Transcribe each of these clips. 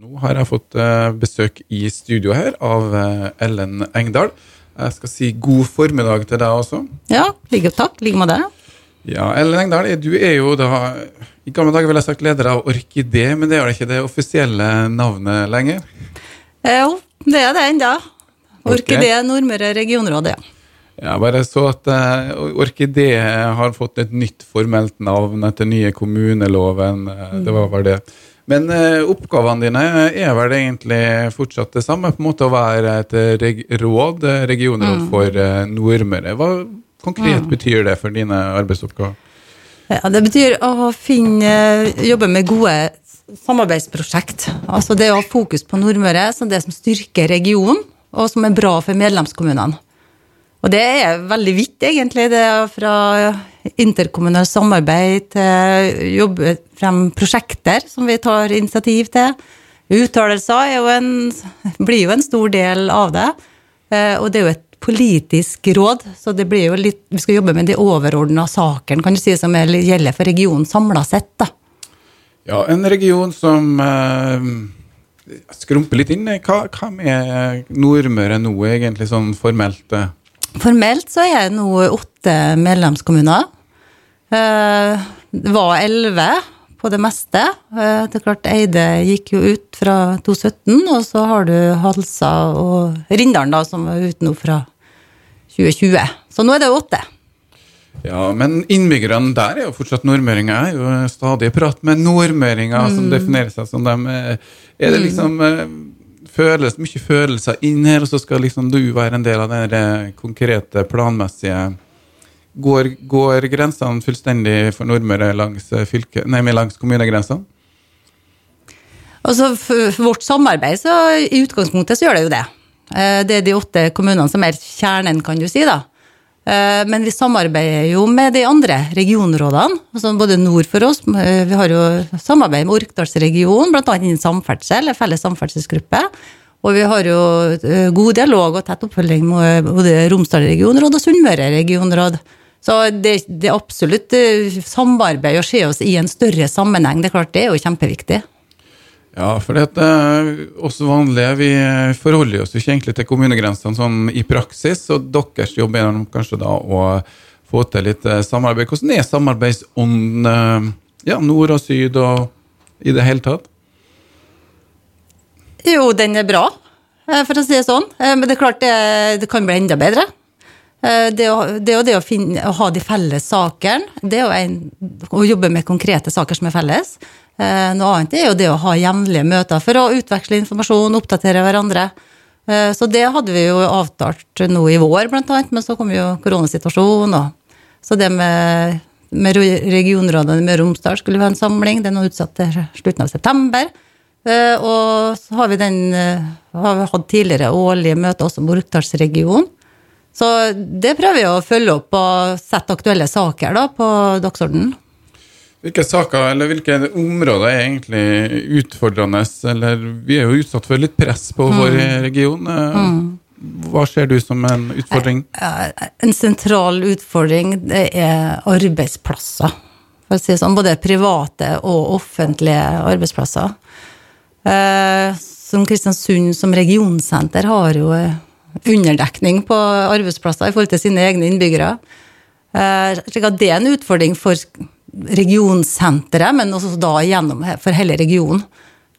Nå har jeg fått eh, besøk i studio her av eh, Ellen Engdahl. Jeg skal si god formiddag til deg også. Ja, like, takk. Like med deg. Ja, Ellen Engdahl, du er jo da I gamle dager ville jeg sagt leder av Orkidé, men det er vel ikke det offisielle navnet lenger? Eh, Jo, det er det ennå. Orkidé okay. Nordmøre regionråd, ja. Ja, bare så at uh, Orkidé har fått et nytt formelt navn etter nye kommuneloven. Mm. Det var vel det. Men eh, oppgavene dine er vel egentlig fortsatt det samme, på en måte å være et reg råd, regionråd regionråd for eh, Nordmøre. Hva konkret betyr det for dine arbeidsoppgaver? ja. Det betyr å finne, jobbe med gode samarbeidsprosjekt. Altså det å ha fokus på Nordmøre som det som styrker regionen, og som er bra for medlemskommunene. Og det er veldig vidt, egentlig. Det er fra interkommunalt samarbeid til jobbe frem prosjekter som vi tar initiativ til. Uttalelser er jo en, blir jo en stor del av det. Eh, Og det er jo et politisk råd, så det blir jo litt, vi skal jobbe med de overordna sakene kan du si, som er- gjelder for regionen samla sett. da. Ja, en region som eh, skrumper litt inn. Hva, hva med Nordmøre nå, egentlig, sånn formelt? eh? Formelt så er det nå åtte medlemskommuner. Eh, Det var elleve på det meste. Eh, Det er klart Eide gikk jo ut fra 2017, og så har du Halsa og Rindalen da, som var ute nå fra 2020. Så nå er det åtte. Ja, men innbyggerne der er jo fortsatt nordmøringer. Jeg er jo stadig i prat med nordmøringer som definerer seg som dem. Eh, Er det liksom eh, føles, mye følelser inn her, og så skal liksom du være en del av den eh, konkrete, planmessige Går, går grensene fullstendig for Nordmøre langs, eh, fylke, nei, langs kommunegrensene? Altså, for vårt samarbeid, så i utgangspunktet så gjør det jo det. Eh, Det er de åtte kommunene som er kjernen, kan du si, da. Eh, Men vi samarbeider jo med de andre regionrådene, altså både nord for oss. Vi har jo samarbeid med Orkdalsregionen, bl.a. innen samferdsel, felles samferdselsgruppe. Og vi har jo god dialog og tett oppfølging med både Romsdal regionråd og Sunnmøre regionråd. Så det, det absolutt eh, samarbeid å se oss i en større sammenheng. Det er klart, det er jo kjempeviktig. Ja, for det er også vanlige vi eh, forholder oss jo ikke egentlig til kommunegrensene sånn i praksis, og deres jobb er kanskje da å få til litt eh, samarbeid. Hvordan er samarbeidsånden eh, ja, nord og syd og i det hele tatt? Jo, den er bra, eh, for å si det sånn. Eh, Men det er klart det, det kan bli enda bedre. Eh, Det å, det, å, det å, finne, å ha de felles sakene, det jo en, å jobbe med konkrete saker som er felles. Eh, Noe annet er jo det å ha jevnlige møter for å utveksle informasjon, oppdatere hverandre. Eh, Så det hadde vi jo avtalt nå i vår, blant annet, men så kom jo koronasituasjonen. Og, så det med, med regionrådene i Møre og Romsdal skulle ha en samling, den nå utsatt til slutten av september. Og så har vi den har vi hatt tidligere årlige møter også med Orkdalsregionen. Så det prøver vi å følge opp og sette aktuelle saker da på dagsordenen. Hvilke saker eller hvilke områder er egentlig utfordrende? Eller vi er jo utsatt for litt press på vår region. Eh, Hva ser du som en utfordring? Eh, En sentral utfordring det er arbeidsplasser. For å si sånn, både private og offentlige arbeidsplasser. Eh, Som Kristiansund som regionsenter har jo eh, underdekning på arbeidsplasser i forhold til sine egne innbyggere. Eh, slik at det er en utfordring for regionsenteret, men også da gjennom for hele regionen.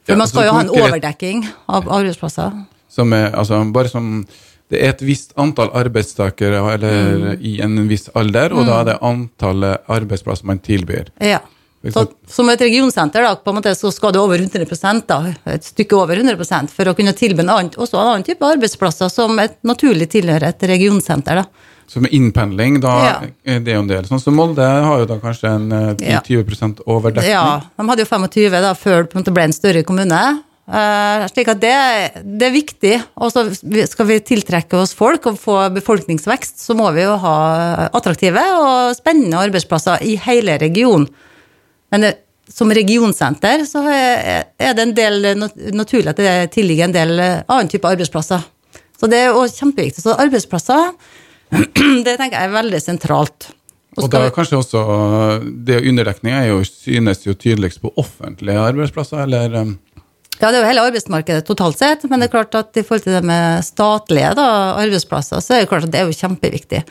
For Ja, man skal så jo ha en overdekking av arbeidsplasser. Som er, altså, bare som Det er et visst antall arbeidstakere eller, i en viss alder, og da er det antallet arbeidsplasser man tilbyr. Ja. Så, som et regionsenter da, på en måte, så skal du over 100 da, et stykke over 100 for å kunne tilby en annen, også en annen type arbeidsplasser som et naturlig tilhører et regionsenter. Da. Så med innpendling, da Ja. er jo en del. Sånn som Molde har jo da kanskje en eh, Ja. 10-20 overdekning. Ja, de hadde jo 25 da, før det ble en større kommune. Uh, slik at det, det er viktig. Og så skal vi tiltrekke oss folk og få befolkningsvekst, så må vi jo ha attraktive og spennende arbeidsplasser i hele regionen. Men det, som regionsenter så er er det en del naturlig at det tilligger en del annen type arbeidsplasser. Så det er jo kjempeviktig. Så arbeidsplasser, det tenker jeg er veldig sentralt. Og skal da er kanskje også eh, det Underdekning er jo, synes jo tydeligst på offentlige arbeidsplasser, eller eh, Ja, det er jo hele arbeidsmarkedet totalt sett, men det er klart at i forhold til det med statlige da, arbeidsplasser, så er det klart at det er jo kjempeviktig.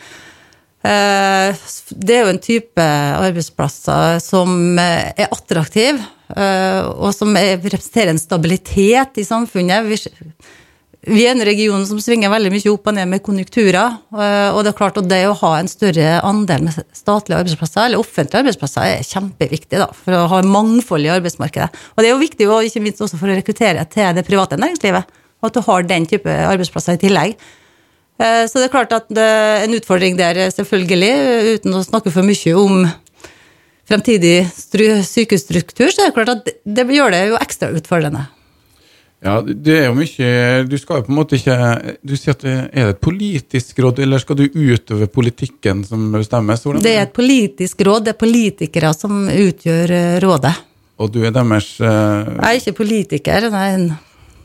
Eh, Det er jo en type arbeidsplasser som eh, er attraktiv, eh, og som er- representerer en stabilitet i samfunnet. Vi- er en region som svinger veldig mye opp og ned med konjunkturer. eh, Og det er klart at det å ha en større andel med statlige arbeidsplasser, eller offentlige arbeidsplasser, er kjempeviktig da, for å ha mangfold i arbeidsmarkedet. Og det er jo viktig, ikke minst også for å rekruttere til det private næringslivet. At du har den type arbeidsplasser i tillegg. Eh, Så det er klart at det er en utfordring der, selvfølgelig, uten å snakke for mye om fremtidig stru- sykehusstruktur, så er det klart at det- gjør det jo ekstra utfordrende. Ja, det er jo mye Du skal jo på en måte ikke Du sier at det er det et politisk råd, eller skal du utøve politikken som bestemmes? Hvordan? Det er et politisk råd, det er politikere som utgjør eh, rådet. Og du er deres uh... Jeg er ikke politiker, nei.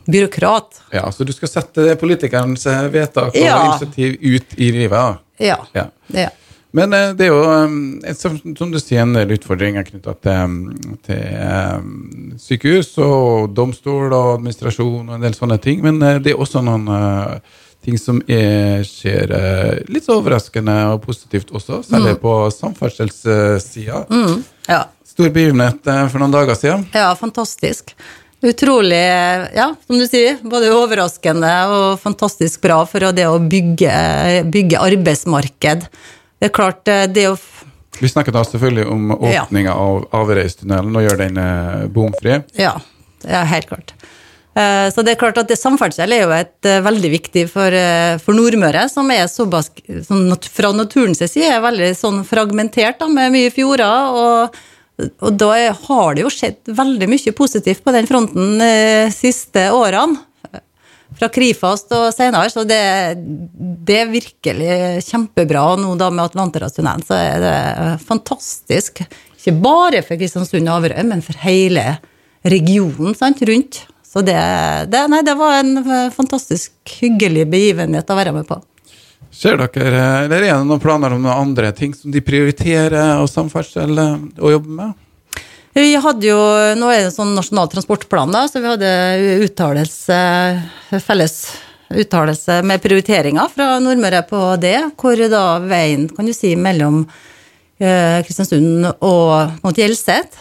Byråkrat. Ja, så du skal sette politikernes eh, vedtak og Ja. initiativ ut i livet? Ja. Ja. ja. Men eh, det er jo, eh, som, du sier, en del utfordringer knytta til, til eh, sykehus og domstol og administrasjon og en del sånne ting. Men det er også noen ting som er, skjer litt så overraskende og positivt også, særlig på samferdselssida. Mm, ja. Stor begivenhet for noen dager siden. Ja, fantastisk. Utrolig, ja, som du sier, både overraskende og fantastisk bra for det å bygge, bygge arbeidsmarked. Det er klart, eh, det å Vi snakker da selvfølgelig om Ja. av Averøystunnelen og gjøre den eh, bomfri. Ja, er helt klart. Eh, Så det er klart at det samferdsel er jo et veldig viktig for, for Nordmøre, som er såpass sånn, fra naturens side er veldig sånn fragmentert da, med mye fjorder. og og da har det jo skjedd veldig mye positivt på den fronten de siste årene. Fra Krifast og senere, så det, det er virkelig kjempebra. Nå da med Atlanterhavstunnelen så er det fantastisk. Ikke bare for Kristiansund og Averøy, men for hele regionen sant, rundt. Så det, det, nei, det var en fantastisk hyggelig begivenhet å være med på. Ser dere, eller er det noen planer om noen andre ting som de prioriterer og samferdsel eh, å jobbe med? Vi hadde jo, Nå er det sånn nasjonal transportplan, da, så vi hadde uttalelse, felles uttalelse med prioriteringer fra Nordmøre på det, hvor da veien kan du si, mellom eh, Kristiansund og mot Hjelset,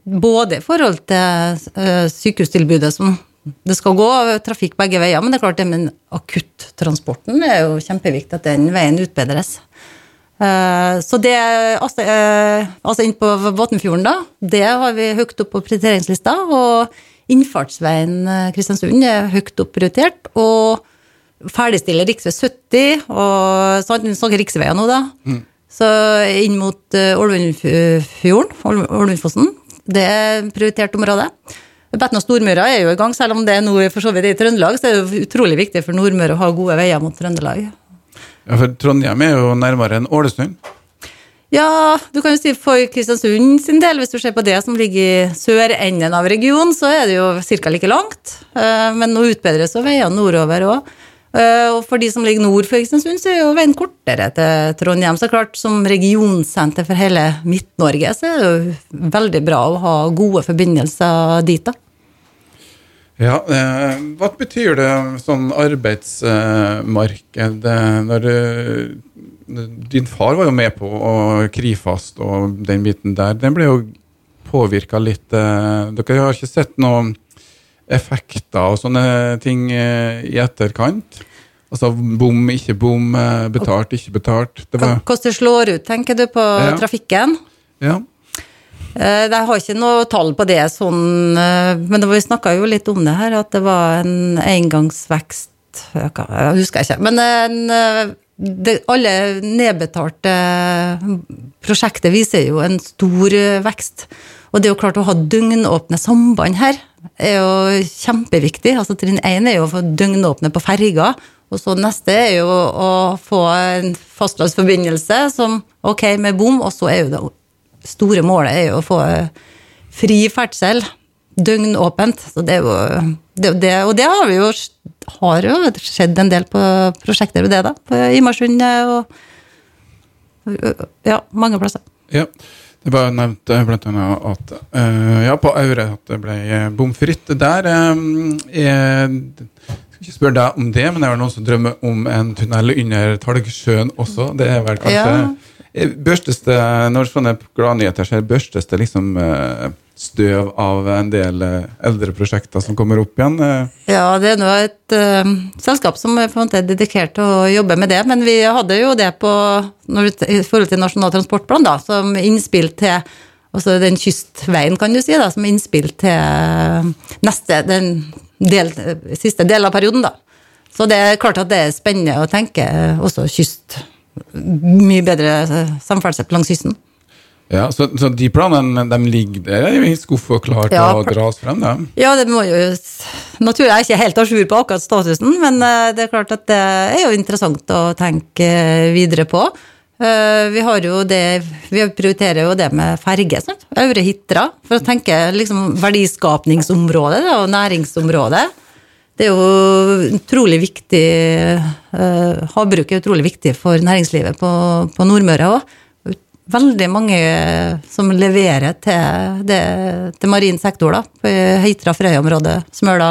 både i forhold til eh, sykehustilbudet som det skal gå trafikk begge veier, men det er klart det med akuttransporten er jo kjempeviktig at den veien utbedres. Eh, Så det, altså, eh, altså inn på Våtenfjorden, da, det har vi høyt opp på prioriteringslista. Og innfartsveien eh, Kristiansund er høyt opp prioritert. Og ferdigstille rv. 70, og sant, vi snakker riksveier nå, da. Så inn mot Ålvundfjorden, Ålvundfossen, det er prioritert område. Betna Stormyra er jo i gang, selv om det er nå for så vidt i Trøndelag, så er det utrolig viktig for Nordmøre å ha gode veier mot Trøndelag. Ja, for Trondheim er jo nærmere enn Ålesund. Ja, du kan jo si for Kristiansund sin del, hvis du ser på det som ligger i sørenden av regionen, så er det jo ca. like langt. Eh, Men nå utbedres jo veiene nordover òg. Og for de som ligger nord for Kristiansund, så er jo veien kortere til Trondheim. Så klart, som regionsenter for hele Midt-Norge, så er det jo veldig bra å ha gode forbindelser dit, da. Ja, eh, Hva betyr det sånn arbeidsmarked eh, når eh, Din far var jo med på og Krifast og den biten der. Den ble jo påvirka litt. Eh, dere har ikke sett noen effekter og sånne ting eh, i etterkant? Altså bom, ikke bom, eh, betalt, ikke betalt. Det var, Hvordan det slår ut, tenker du, på Ja. trafikken? ja. Eh, Jeg har ikke noe tall på det, sånn, men vi snakka jo litt om det her, at det var en engangsvekst Jeg husker ikke. Men en, det, alle nedbetalte prosjekter viser jo en stor vekst. Og det er jo klart å ha døgnåpne samband her er jo kjempeviktig. Altså Trinn én er jo å få døgnåpne på ferga. Og så neste er jo å få en fastlandsforbindelse som ok med bom, og så er jo det store målet er jo å få eh, fri ferdsel. Døgnåpent. Så det er jo det, det, Og det har vi jo har jo skjedd en del på prosjekter ved det, da. På Imarsund og Ja, mange plasser. Ja. Det var nevnt bl.a. at uh, ja, på Aure at det ble eh, bomfritt. Der eh, er Jeg skal ikke spørre deg om det, men det er noen som drømmer om en tunnel under Talgsjøen også. Det er vel kanskje Ja. Eh, Børstes det, når sånne gladnyheter skjer, børstes det liksom eh, støv av en del eh, eldre prosjekter som kommer opp igjen? eh? Ja, det er nå et uh, selskap som er dedikert til å jobbe med det, men vi hadde jo det på, når, i forhold til Nasjonal transportplan, da, som innspill til altså den kystveien, kan du si, da, som innspill til neste, den del, siste del av perioden, da. Så det er klart at det er spennende å tenke også kyst, mye bedre samferdsel langs kysten. Ja, så, så de planene de ligger der i skuffa klar til Ja, å dras frem? Da. Ja, det må jo Naturlig er jeg ikke helt à jour på akkurat statusen, men eh, det er klart at det er jo interessant å tenke videre på. Eh, Vi har jo det Vi prioriterer jo det med ferge, sant? Øvre Hitra, for å tenke liksom verdiskapningsområdet da, og næringsområdet. Det er jo utrolig viktig eh, Havbruk er utrolig viktig for næringslivet på, på Nordmøre òg. Veldig mange som leverer til, det, til marin sektor, da. På Heitra, Frøya-området, Smøla.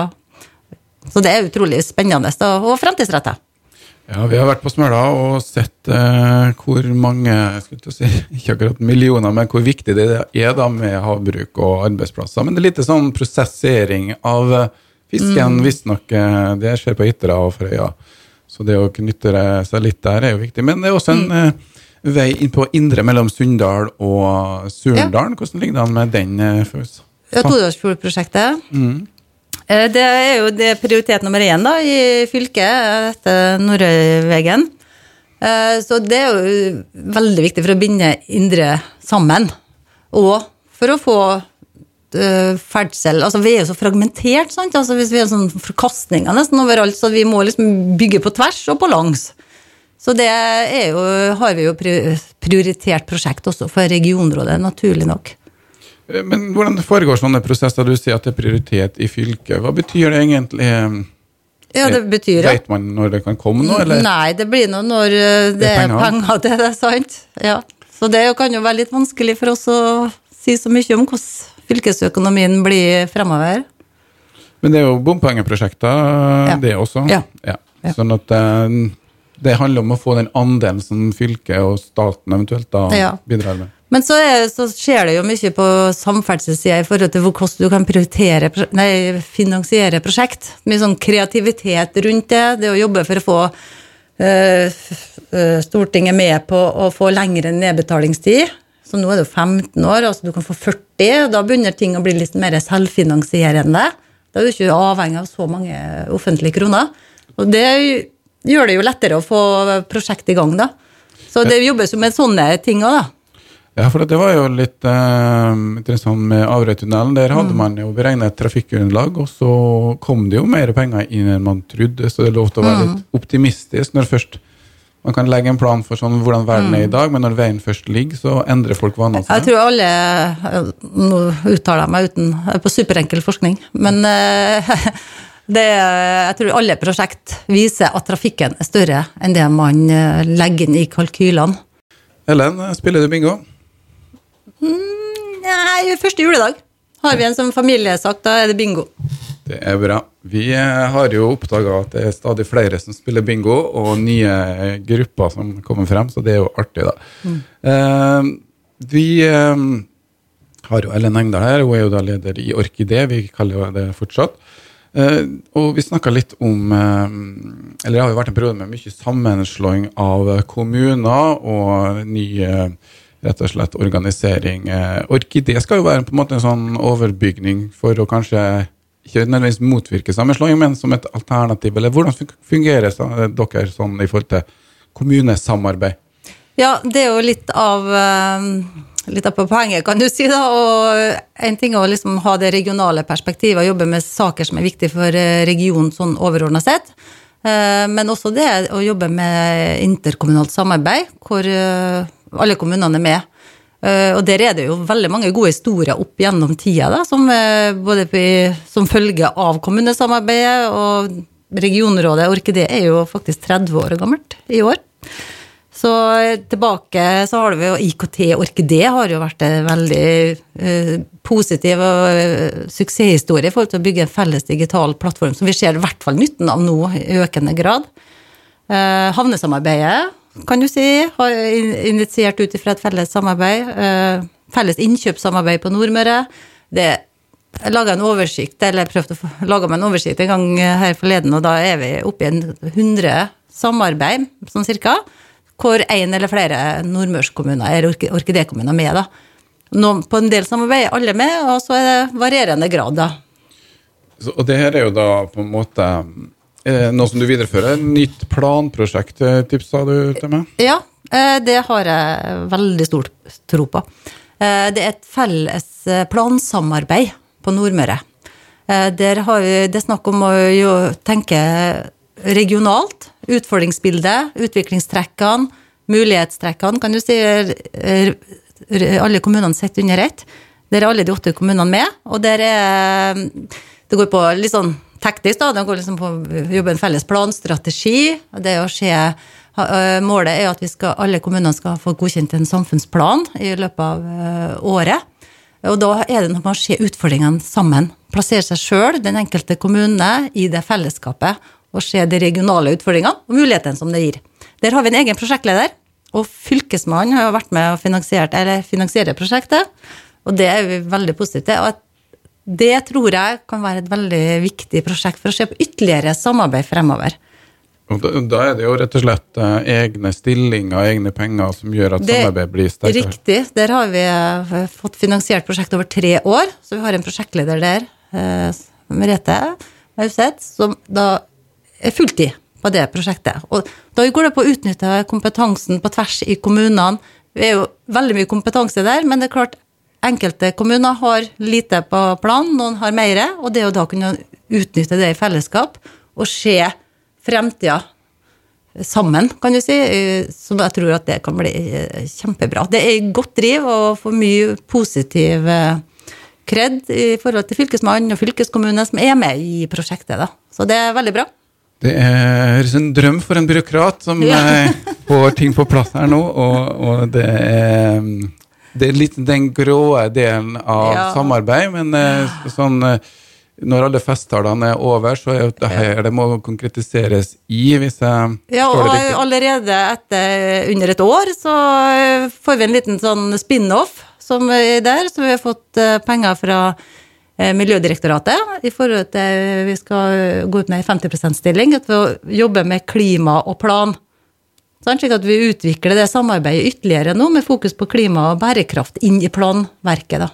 Så det er utrolig spennende da, og fremtidsretta. Ja, Vi har vært på Smøla og sett eh, hvor mange si, ikke akkurat millioner, men hvor viktig det er da med havbruk og arbeidsplasser. Men det er litt sånn prosessering av fisken, fisken, visstnok. eh, Det skjer på Hitra og Frøya. Så det å knytte seg litt der er jo viktig. Men det er også en eh, vei inn på indre mellom Sunndal og Surndalen. Hvordan ligger det an med den? eh. Ja, Todalsfjordprosjektet. Mm. Det er jo det prioritet nummer én da, i fylket etter Nordøyvegen. Eh, Så det er jo veldig viktig for å binde Indre sammen. Og for å få eh, ferdsel Altså, vi er jo så fragmentert, sant. Altså, hvis vi har sånn forkastninger nesten overalt, så vi må liksom bygge på tvers og på langs. Så det er jo, har vi jo prioritert prosjekt også for regionrådet, naturlig nok. Eh, Men hvordan foregår sånne prosesser? Du sier at det er prioritet i fylket. Hva betyr det egentlig? Ja, det betyr det. Vet man når det kan komme noe, eller? Nei, det blir nå når eh, det, Det er er penger. penger til det, sant? Ja. Så det kan jo være litt vanskelig for oss å si så mye om hvordan fylkesøkonomien blir fremover. Men det er jo bompengeprosjekter, Ja. det også. Ja. Ja. Sånn at eh, det handler om å få den andelen som fylket og staten eventuelt da Ja. bidrar med. Men så, er, så skjer det jo mye på samferdselssida i forhold til hvordan du kan prioritere, nei, finansiere prosjekt. Mye sånn kreativitet rundt det. Det å jobbe for å få øh, Stortinget med på å få lengre nedbetalingstid. Så nå er det jo 15 år, altså du kan få 40. og Da begynner ting å bli litt mer selvfinansierende. Da er du ikke avhengig av så mange offentlige kroner. Og det gjør det jo lettere å få prosjekt i gang, da. Så det jobbes jo med sånne ting òg, da. Ja, for det var jo litt eh, interessant med Averøytunnelen. Der Mm. hadde man jo beregnet et trafikkgrunnlag, og så kom det jo mer penger inn enn man trodde, så det er lov til å være Mm. litt optimistisk når først man kan legge en plan for sånn hvordan verden Mm. er i dag, men når veien først ligger, så endrer folk vanene Jeg tror alle Nå uttaler jeg meg uten på superenkel forskning, men eh, det, jeg tror alle prosjekt viser at trafikken er større enn det man eh, legger inn i kalkylene. Ellen, spiller du bingo? Nei, første juledag har vi en som familiesak, da er det bingo. Det er bra. Vi eh, har jo oppdaga at det er stadig flere som spiller bingo, og nye grupper som kommer frem, så det er jo artig, da. Eh, vi eh, har jo Ellen Engdahl her, hun er jo da leder i Orkidé, vi kaller jo det fortsatt. Eh, og vi snakka litt om uh, Eller det har jo vært en periode med mye sammenslåing av kommuner og ny eh, rett og slett organisering. Orkidé skal jo være på en måte en sånn overbygning for å kanskje ikke nødvendigvis motvirke sammenslåing, men som et alternativ. Eller hvordan fungerer dere sånn i forhold til kommunesamarbeid? Ja, det er jo litt av eh, Litt av poenget, kan du si. da, og En ting er å liksom ha det regionale perspektivet og jobbe med saker som er viktige for eh, regionen sånn overordna sett. Eh, Men også det å jobbe med interkommunalt samarbeid, hvor eh, alle kommunene er med. Og der er det jo veldig mange gode historier opp gjennom tida, da, som, både som følge av kommunesamarbeidet og regionrådet. Orkidé er jo faktisk 30 år gammelt i år. Så tilbake så har vi jo IKT Orkidé har jo vært en veldig uh, positiv og uh, suksesshistorie i forhold til å bygge en felles digital plattform, som vi ser i hvert fall nytten av nå i økende grad. Uh, havnesamarbeidet kan du si har initiert ut ifra et felles samarbeid. Eh, felles innkjøpssamarbeid på Nordmøre. Det jeg laga en oversikt, eller jeg prøvde å lage meg en oversikt en gang her forleden, og da er vi oppe i en 100 samarbeid, sånn cirka, hvor én eller flere nordmørskommuner er ork- orkidékommuner med, da. Nå, på en del samarbeid er alle med, og så er det varierende grad, da. Så, og det her er jo da på en måte eh, noe som du viderefører. Nytt planprosjekt, eh, tipsa du til meg? Ja, eh, det har jeg veldig stor tro på. Det er et felles plansamarbeid på Nordmøre. Der har vi, det er snakk om å jo tenke regionalt. Utfordringsbildet, utviklingstrekkene, mulighetstrekkene, kan du si. Alle kommunene sitter under ett. Der er alle de åtte kommunene med, og der er Det går på litt sånn teknisk, da. Det går liksom på å jobbe en felles planstrategi. strategi. Det å se Målet er at vi skal, alle kommunene skal få godkjent en samfunnsplan i løpet av året. Og da er det når man ser utfordringene sammen. Plassere seg sjøl, den enkelte kommune, i det fellesskapet. Og se de regionale utfordringene og mulighetene som det gir. Der har vi en egen prosjektleder. Og Fylkesmannen har jo vært med og finansiert, eller prosjektet. Og det er vi veldig positive til. Og det tror jeg kan være et veldig viktig prosjekt for å se på ytterligere samarbeid fremover. Og da, er det jo rett og slett eh, egne stillinger, egne penger, som gjør at samarbeid blir sterkere. Riktig. Der har vi eh, fått finansiert prosjekt over tre år, så vi har en prosjektleder der, eh, Merete Mauseth, som da fulltid på det prosjektet. Og da går det på å utnytte kompetansen på tvers i kommunene. Det er jo veldig mye kompetanse der, men det er klart enkelte kommuner har lite på plan, noen har mer, og det å da kunne utnytte det i fellesskap og se fremtida sammen, kan du si. eh, Så jeg tror at det kan bli eh, kjempebra. Det er godt driv og får mye positiv eh, kred i forhold til fylkesmannen og fylkeskommune som er med i prosjektet. Da. Så det er veldig bra. Det høres en drøm for en byråkrat som Ja. eh, får ting på plass her nå, og, og det er det er litt den grå delen av Ja. samarbeid, men eh, sånn eh, når alle festtalene er over, så er det her det må konkretiseres i, hvis jeg Ja, og forstår det riktig. allerede etter under et år så får vi en liten sånn spin-off som er der, så vi har fått penger fra Miljødirektoratet i forhold til vi skal gå ut med en 50 %-stilling At vi jobber med klima og plan. Sånn, slik at vi utvikler det samarbeidet ytterligere nå, med fokus på klima og bærekraft inn i planverket. da.